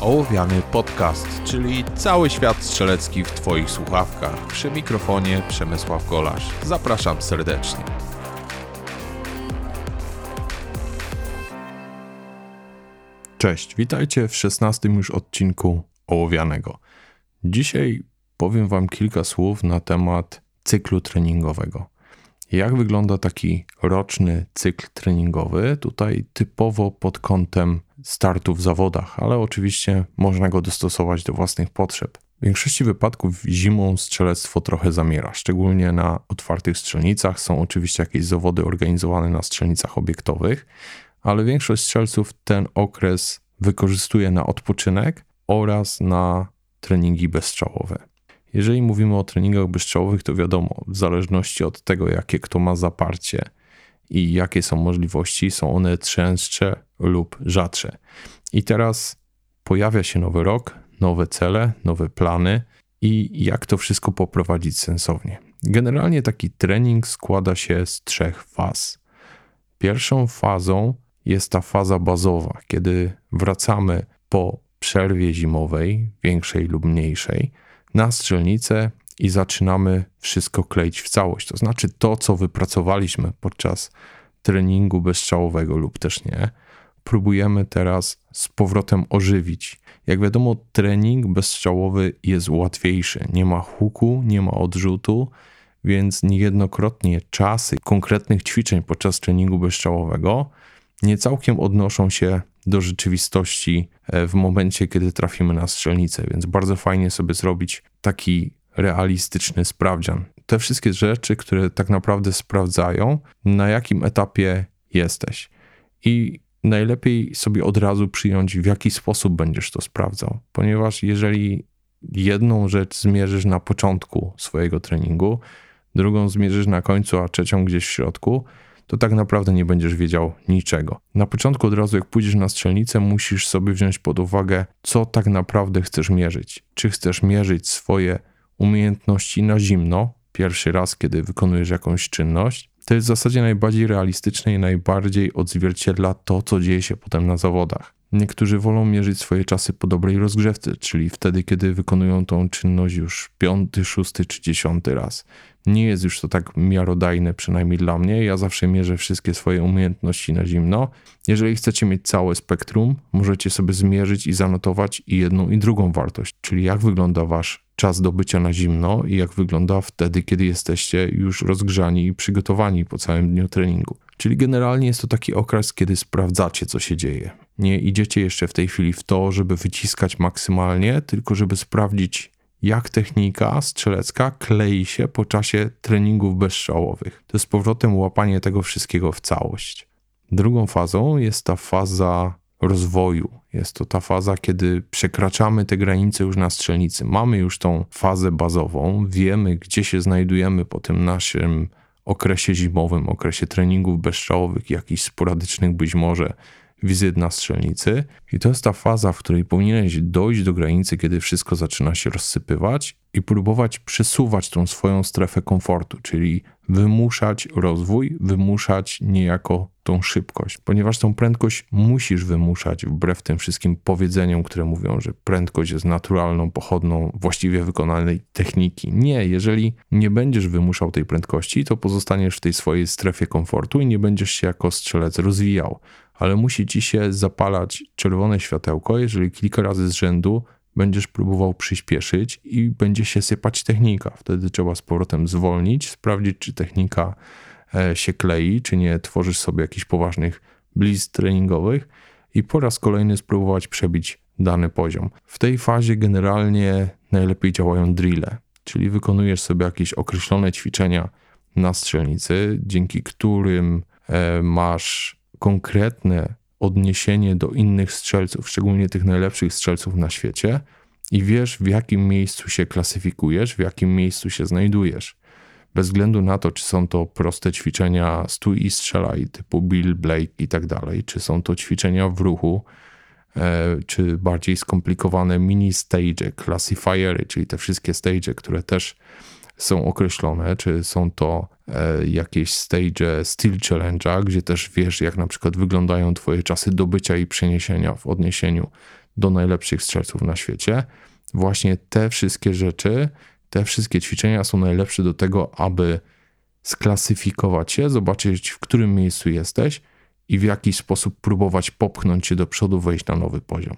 Ołowiany Podcast, czyli cały świat strzelecki w Twoich słuchawkach. Przy mikrofonie Przemysław Golasz. Zapraszam serdecznie. Cześć, witajcie w 16 już odcinku Ołowianego. Dzisiaj powiem Wam kilka słów na temat cyklu treningowego. Jak wygląda taki roczny cykl treningowy? Tutaj typowo pod kątem startu w zawodach, ale oczywiście można go dostosować do własnych potrzeb. W większości wypadków zimą strzelectwo trochę zamiera, szczególnie na otwartych strzelnicach. Są oczywiście jakieś zawody organizowane na strzelnicach obiektowych, ale większość strzelców ten okres wykorzystuje na odpoczynek oraz na treningi bezstrzałowe. Jeżeli mówimy o treningach bezstrzałowych, to wiadomo, w zależności od tego, jakie kto ma zaparcie i jakie są możliwości, są one częstsze lub rzadsze. I teraz pojawia się nowy rok, nowe cele, nowe plany i jak to wszystko poprowadzić sensownie. Generalnie taki trening składa się z trzech faz. Pierwszą fazą jest ta faza bazowa, kiedy wracamy po przerwie zimowej, większej lub mniejszej, na strzelnicę i zaczynamy wszystko kleić w całość. To znaczy to, co wypracowaliśmy podczas treningu bezstrzałowego lub też nie, próbujemy teraz z powrotem ożywić. Jak wiadomo, trening bezstrzałowy jest łatwiejszy. Nie ma huku, nie ma odrzutu, więc niejednokrotnie czasy konkretnych ćwiczeń podczas treningu bezstrzałowego nie całkiem odnoszą się do rzeczywistości e, w momencie, kiedy trafimy na strzelnicę, więc bardzo fajnie sobie zrobić taki realistyczny sprawdzian. Te wszystkie rzeczy, które tak naprawdę sprawdzają, na jakim etapie jesteś. I najlepiej sobie od razu przyjąć, w jaki sposób będziesz to sprawdzał, ponieważ jeżeli jedną rzecz zmierzysz na początku swojego treningu, drugą zmierzysz na końcu, a trzecią gdzieś w środku, to tak naprawdę nie będziesz wiedział niczego. Na początku od razu, jak pójdziesz na strzelnicę, musisz sobie wziąć pod uwagę, co tak naprawdę chcesz mierzyć. Czy chcesz mierzyć swoje umiejętności na zimno, pierwszy raz, kiedy wykonujesz jakąś czynność. To jest w zasadzie najbardziej realistyczne i najbardziej odzwierciedla to, co dzieje się potem na zawodach. Niektórzy wolą mierzyć swoje czasy po dobrej rozgrzewce, czyli wtedy, kiedy wykonują tą czynność już piąty, szósty czy dziesiąty raz. Nie jest już to tak miarodajne, przynajmniej dla mnie. Ja zawsze mierzę wszystkie swoje umiejętności na zimno. Jeżeli chcecie mieć całe spektrum, możecie sobie zmierzyć i zanotować i jedną i drugą wartość, czyli jak wygląda wasz czas do bycia na zimno i jak wygląda wtedy, kiedy jesteście już rozgrzani i przygotowani po całym dniu treningu. Czyli generalnie jest to taki okres, kiedy sprawdzacie, co się dzieje. Nie idziecie jeszcze w tej chwili w to, żeby wyciskać maksymalnie, tylko żeby sprawdzić, jak technika strzelecka klei się po czasie treningów bezstrzałowych. To jest powrotem łapanie tego wszystkiego w całość. Drugą fazą jest ta faza rozwoju. Jest to ta faza, kiedy przekraczamy te granice już na strzelnicy. Mamy już tą fazę bazową, wiemy, gdzie się znajdujemy po tym naszym okresie zimowym, okresie treningów bezstrzałowych, jakichś sporadycznych być może wizyt na strzelnicy. I to jest ta faza, w której powinieneś dojść do granicy, kiedy wszystko zaczyna się rozsypywać i próbować przesuwać tą swoją strefę komfortu, czyli wymuszać rozwój, wymuszać niejako tą szybkość, ponieważ tą prędkość musisz wymuszać wbrew tym wszystkim powiedzeniom, które mówią, że prędkość jest naturalną, pochodną, właściwie wykonanej techniki. Nie, jeżeli nie będziesz wymuszał tej prędkości, to pozostaniesz w tej swojej strefie komfortu i nie będziesz się jako strzelec rozwijał. Ale musi ci się zapalać czerwone światełko, jeżeli kilka razy z rzędu będziesz próbował przyspieszyć i będzie się sypać technika. Wtedy trzeba z powrotem zwolnić, sprawdzić, czy technika e, się klei, czy nie tworzysz sobie jakichś poważnych blizn treningowych i po raz kolejny spróbować przebić dany poziom. W tej fazie generalnie najlepiej działają drille, czyli wykonujesz sobie jakieś określone ćwiczenia na strzelnicy, dzięki którym e, masz konkretne odniesienie do innych strzelców, szczególnie tych najlepszych strzelców na świecie, i wiesz, w jakim miejscu się klasyfikujesz, w jakim miejscu się znajdujesz. Bez względu na to, czy są to proste ćwiczenia stój i strzelaj, typu Bill Blake i tak dalej, czy są to ćwiczenia w ruchu, e, czy bardziej skomplikowane mini stage, classifiery, czyli te wszystkie stage, które też są określone, czy są to jakieś stage Steel Challenge'a, gdzie też wiesz, jak na przykład wyglądają Twoje czasy dobycia i przeniesienia w odniesieniu do najlepszych strzelców na świecie. Właśnie te wszystkie rzeczy, te wszystkie ćwiczenia są najlepsze do tego, aby sklasyfikować się, zobaczyć w którym miejscu jesteś i w jaki sposób próbować popchnąć się do przodu, wejść na nowy poziom.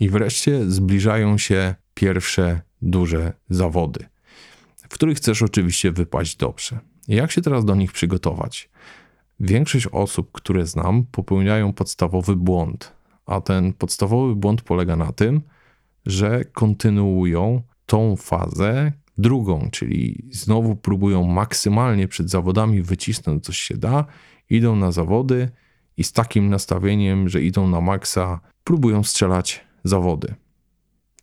I wreszcie zbliżają się pierwsze duże zawody, w których chcesz oczywiście wypaść dobrze. Jak się teraz do nich przygotować? Większość osób, które znam, popełniają podstawowy błąd, a ten podstawowy błąd polega na tym, że kontynuują tą fazę drugą, czyli znowu próbują maksymalnie przed zawodami wycisnąć coś się da, idą na zawody i z takim nastawieniem, że idą na maksa, próbują strzelać zawody.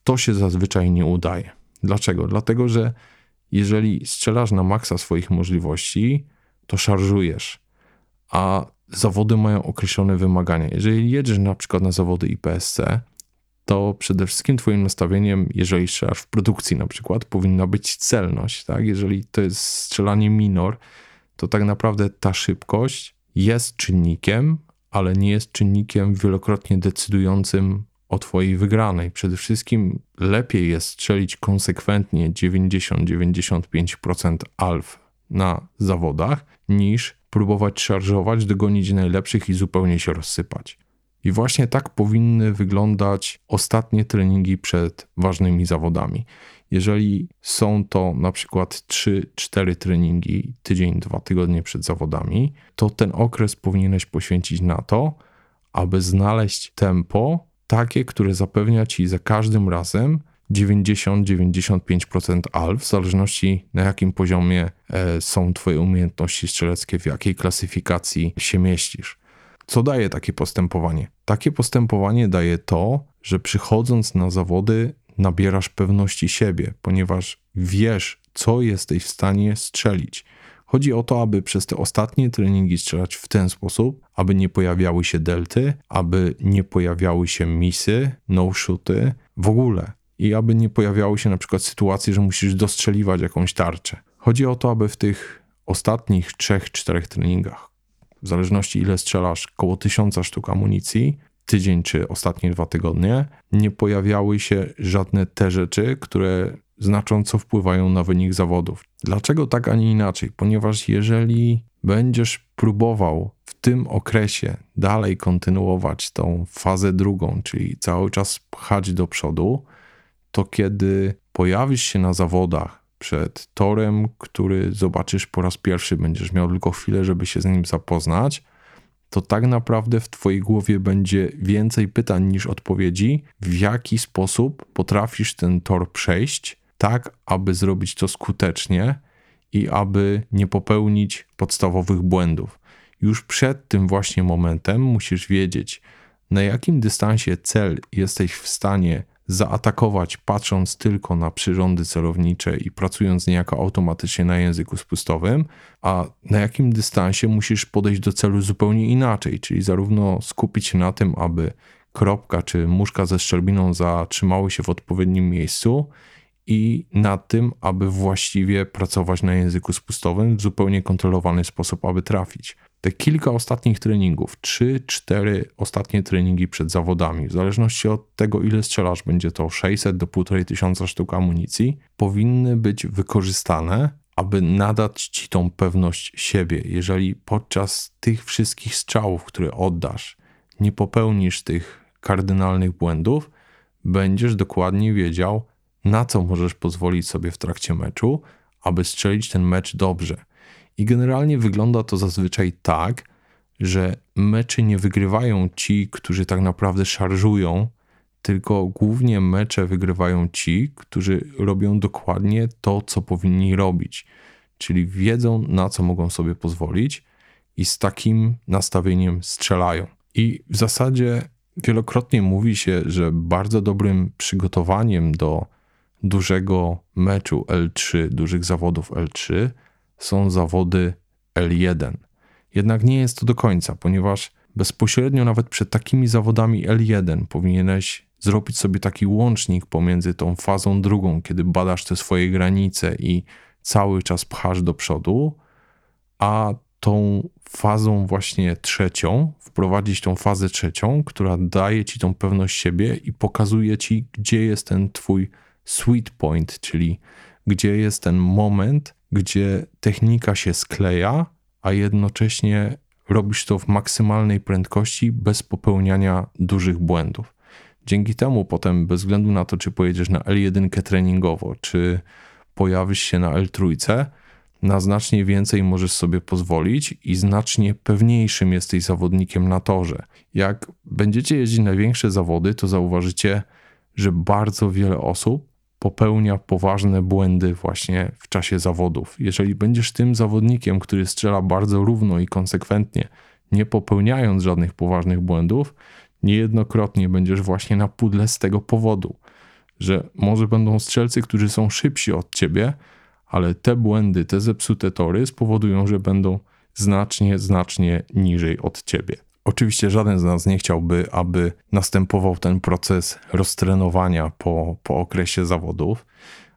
To się zazwyczaj nie udaje. Dlaczego? Dlatego, że jeżeli strzelasz na maksa swoich możliwości, to szarżujesz, a zawody mają określone wymagania. Jeżeli jedziesz na przykład na zawody IPSC, to przede wszystkim twoim nastawieniem, jeżeli strzelasz w produkcji na przykład, powinna być celność, tak? Jeżeli to jest strzelanie minor, to tak naprawdę ta szybkość jest czynnikiem, ale nie jest czynnikiem wielokrotnie decydującym o twojej wygranej. Przede wszystkim lepiej jest strzelić konsekwentnie 90-95% alf na zawodach, niż próbować szarżować, dogonić najlepszych i zupełnie się rozsypać. I właśnie tak powinny wyglądać ostatnie treningi przed ważnymi zawodami. Jeżeli są to na przykład 3-4 treningi, tydzień, dwa tygodnie przed zawodami, to ten okres powinieneś poświęcić na to, aby znaleźć tempo takie, które zapewnia ci za każdym razem 90-95% alf, w zależności na jakim poziomie e, są Twoje umiejętności strzeleckie, w jakiej klasyfikacji się mieścisz. Co daje takie postępowanie? Takie postępowanie daje to, że przychodząc na zawody nabierasz pewności siebie, ponieważ wiesz, co jesteś w stanie strzelić. Chodzi o to, aby przez te ostatnie treningi strzelać w ten sposób, aby nie pojawiały się delty, aby nie pojawiały się misy, no-shooty, w ogóle. I aby nie pojawiały się na przykład sytuacje, że musisz dostrzeliwać jakąś tarczę. Chodzi o to, aby w tych ostatnich trzech, czterech treningach, w zależności ile strzelasz, koło tysiąca sztuk amunicji, tydzień czy ostatnie dwa tygodnie, nie pojawiały się żadne te rzeczy, które znacząco wpływają na wynik zawodów. Dlaczego tak, a nie inaczej? Ponieważ jeżeli będziesz próbował tym okresie dalej kontynuować tą fazę drugą, czyli cały czas pchać do przodu, to kiedy pojawisz się na zawodach przed torem, który zobaczysz po raz pierwszy, będziesz miał tylko chwilę, żeby się z nim zapoznać, to tak naprawdę w Twojej głowie będzie więcej pytań niż odpowiedzi, w jaki sposób potrafisz ten tor przejść, tak aby zrobić to skutecznie i aby nie popełnić podstawowych błędów. Już przed tym właśnie momentem musisz wiedzieć, na jakim dystansie cel jesteś w stanie zaatakować, patrząc tylko na przyrządy celownicze i pracując niejako automatycznie na języku spustowym, a na jakim dystansie musisz podejść do celu zupełnie inaczej, czyli zarówno skupić się na tym, aby kropka czy muszka ze szczelbiną zatrzymały się w odpowiednim miejscu, i na tym, aby właściwie pracować na języku spustowym w zupełnie kontrolowany sposób, aby trafić. Te kilka ostatnich treningów, 3-4 ostatnie treningi przed zawodami, w zależności od tego, ile strzelasz, będzie to 600 do 1500 sztuk amunicji, powinny być wykorzystane, aby nadać ci tą pewność siebie. Jeżeli podczas tych wszystkich strzałów, które oddasz, nie popełnisz tych kardynalnych błędów, będziesz dokładnie wiedział, na co możesz pozwolić sobie w trakcie meczu, aby strzelić ten mecz dobrze. I generalnie wygląda to zazwyczaj tak, że mecze nie wygrywają ci, którzy tak naprawdę szarżują, tylko głównie mecze wygrywają ci, którzy robią dokładnie to, co powinni robić. Czyli wiedzą, na co mogą sobie pozwolić i z takim nastawieniem strzelają. I w zasadzie wielokrotnie mówi się, że bardzo dobrym przygotowaniem do dużego meczu L3, dużych zawodów L3 są zawody L1. Jednak nie jest to do końca, ponieważ bezpośrednio nawet przed takimi zawodami L1 powinieneś zrobić sobie taki łącznik pomiędzy tą fazą drugą, kiedy badasz te swoje granice i cały czas pchasz do przodu, a tą fazą właśnie trzecią, wprowadzić tą fazę trzecią, która daje ci tą pewność siebie i pokazuje ci, gdzie jest ten twój sweet point, czyli gdzie jest ten moment, gdzie technika się skleja, a jednocześnie robisz to w maksymalnej prędkości, bez popełniania dużych błędów. Dzięki temu potem, bez względu na to, czy pojedziesz na L1 treningowo, czy pojawisz się na L3, na znacznie więcej możesz sobie pozwolić i znacznie pewniejszym jesteś zawodnikiem na torze. Jak będziecie jeździć na większe zawody, to zauważycie, że bardzo wiele osób popełnia poważne błędy właśnie w czasie zawodów. Jeżeli będziesz tym zawodnikiem, który strzela bardzo równo i konsekwentnie, nie popełniając żadnych poważnych błędów, niejednokrotnie będziesz właśnie na pudle z tego powodu, że może będą strzelcy, którzy są szybsi od ciebie, ale te błędy, te zepsute tory spowodują, że będą znacznie, znacznie niżej od ciebie. Oczywiście żaden z nas nie chciałby, aby następował ten proces roztrenowania po, po okresie zawodów,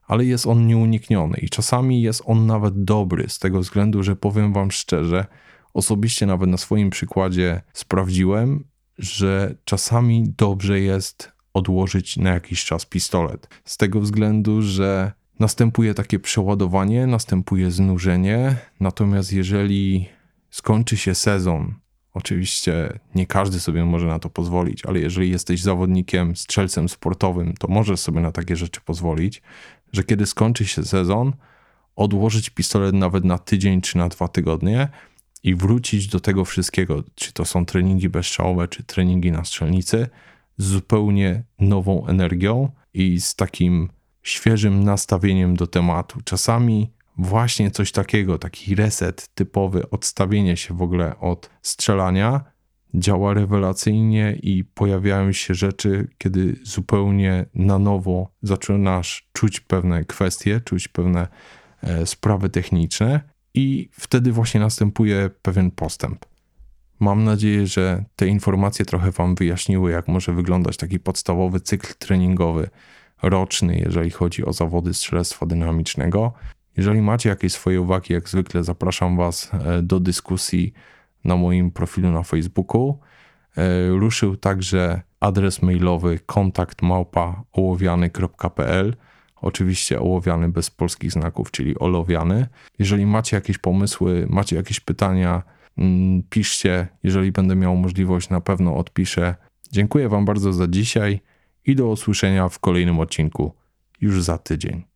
ale jest on nieunikniony i czasami jest on nawet dobry, z tego względu, że powiem Wam szczerze, osobiście nawet na swoim przykładzie sprawdziłem, że czasami dobrze jest odłożyć na jakiś czas pistolet. Z tego względu, że następuje takie przeładowanie, następuje znużenie, natomiast jeżeli skończy się sezon, oczywiście nie każdy sobie może na to pozwolić, ale jeżeli jesteś zawodnikiem, strzelcem sportowym, to możesz sobie na takie rzeczy pozwolić, że kiedy skończy się sezon, odłożyć pistolet nawet na tydzień czy na dwa tygodnie i wrócić do tego wszystkiego, czy to są treningi bezstrzałowe, czy treningi na strzelnicy, z zupełnie nową energią i z takim świeżym nastawieniem do tematu. Czasami właśnie coś takiego, taki reset typowy, odstawienie się w ogóle od strzelania działa rewelacyjnie i pojawiają się rzeczy, kiedy zupełnie na nowo zaczynasz czuć pewne kwestie, czuć pewne e, sprawy techniczne i wtedy właśnie następuje pewien postęp. Mam nadzieję, że te informacje trochę Wam wyjaśniły, jak może wyglądać taki podstawowy cykl treningowy roczny, jeżeli chodzi o zawody strzelectwa dynamicznego. Jeżeli macie jakieś swoje uwagi, jak zwykle zapraszam Was e, do dyskusji na moim profilu na Facebooku. E, ruszył także adres mailowy kontaktmałpa.ołowiany.pl Oczywiście ołowiany bez polskich znaków, czyli olowiany. Jeżeli macie jakieś pomysły, macie jakieś pytania, mm, piszcie. Jeżeli będę miał możliwość, na pewno odpiszę. Dziękuję Wam bardzo za dzisiaj i do usłyszenia w kolejnym odcinku już za tydzień.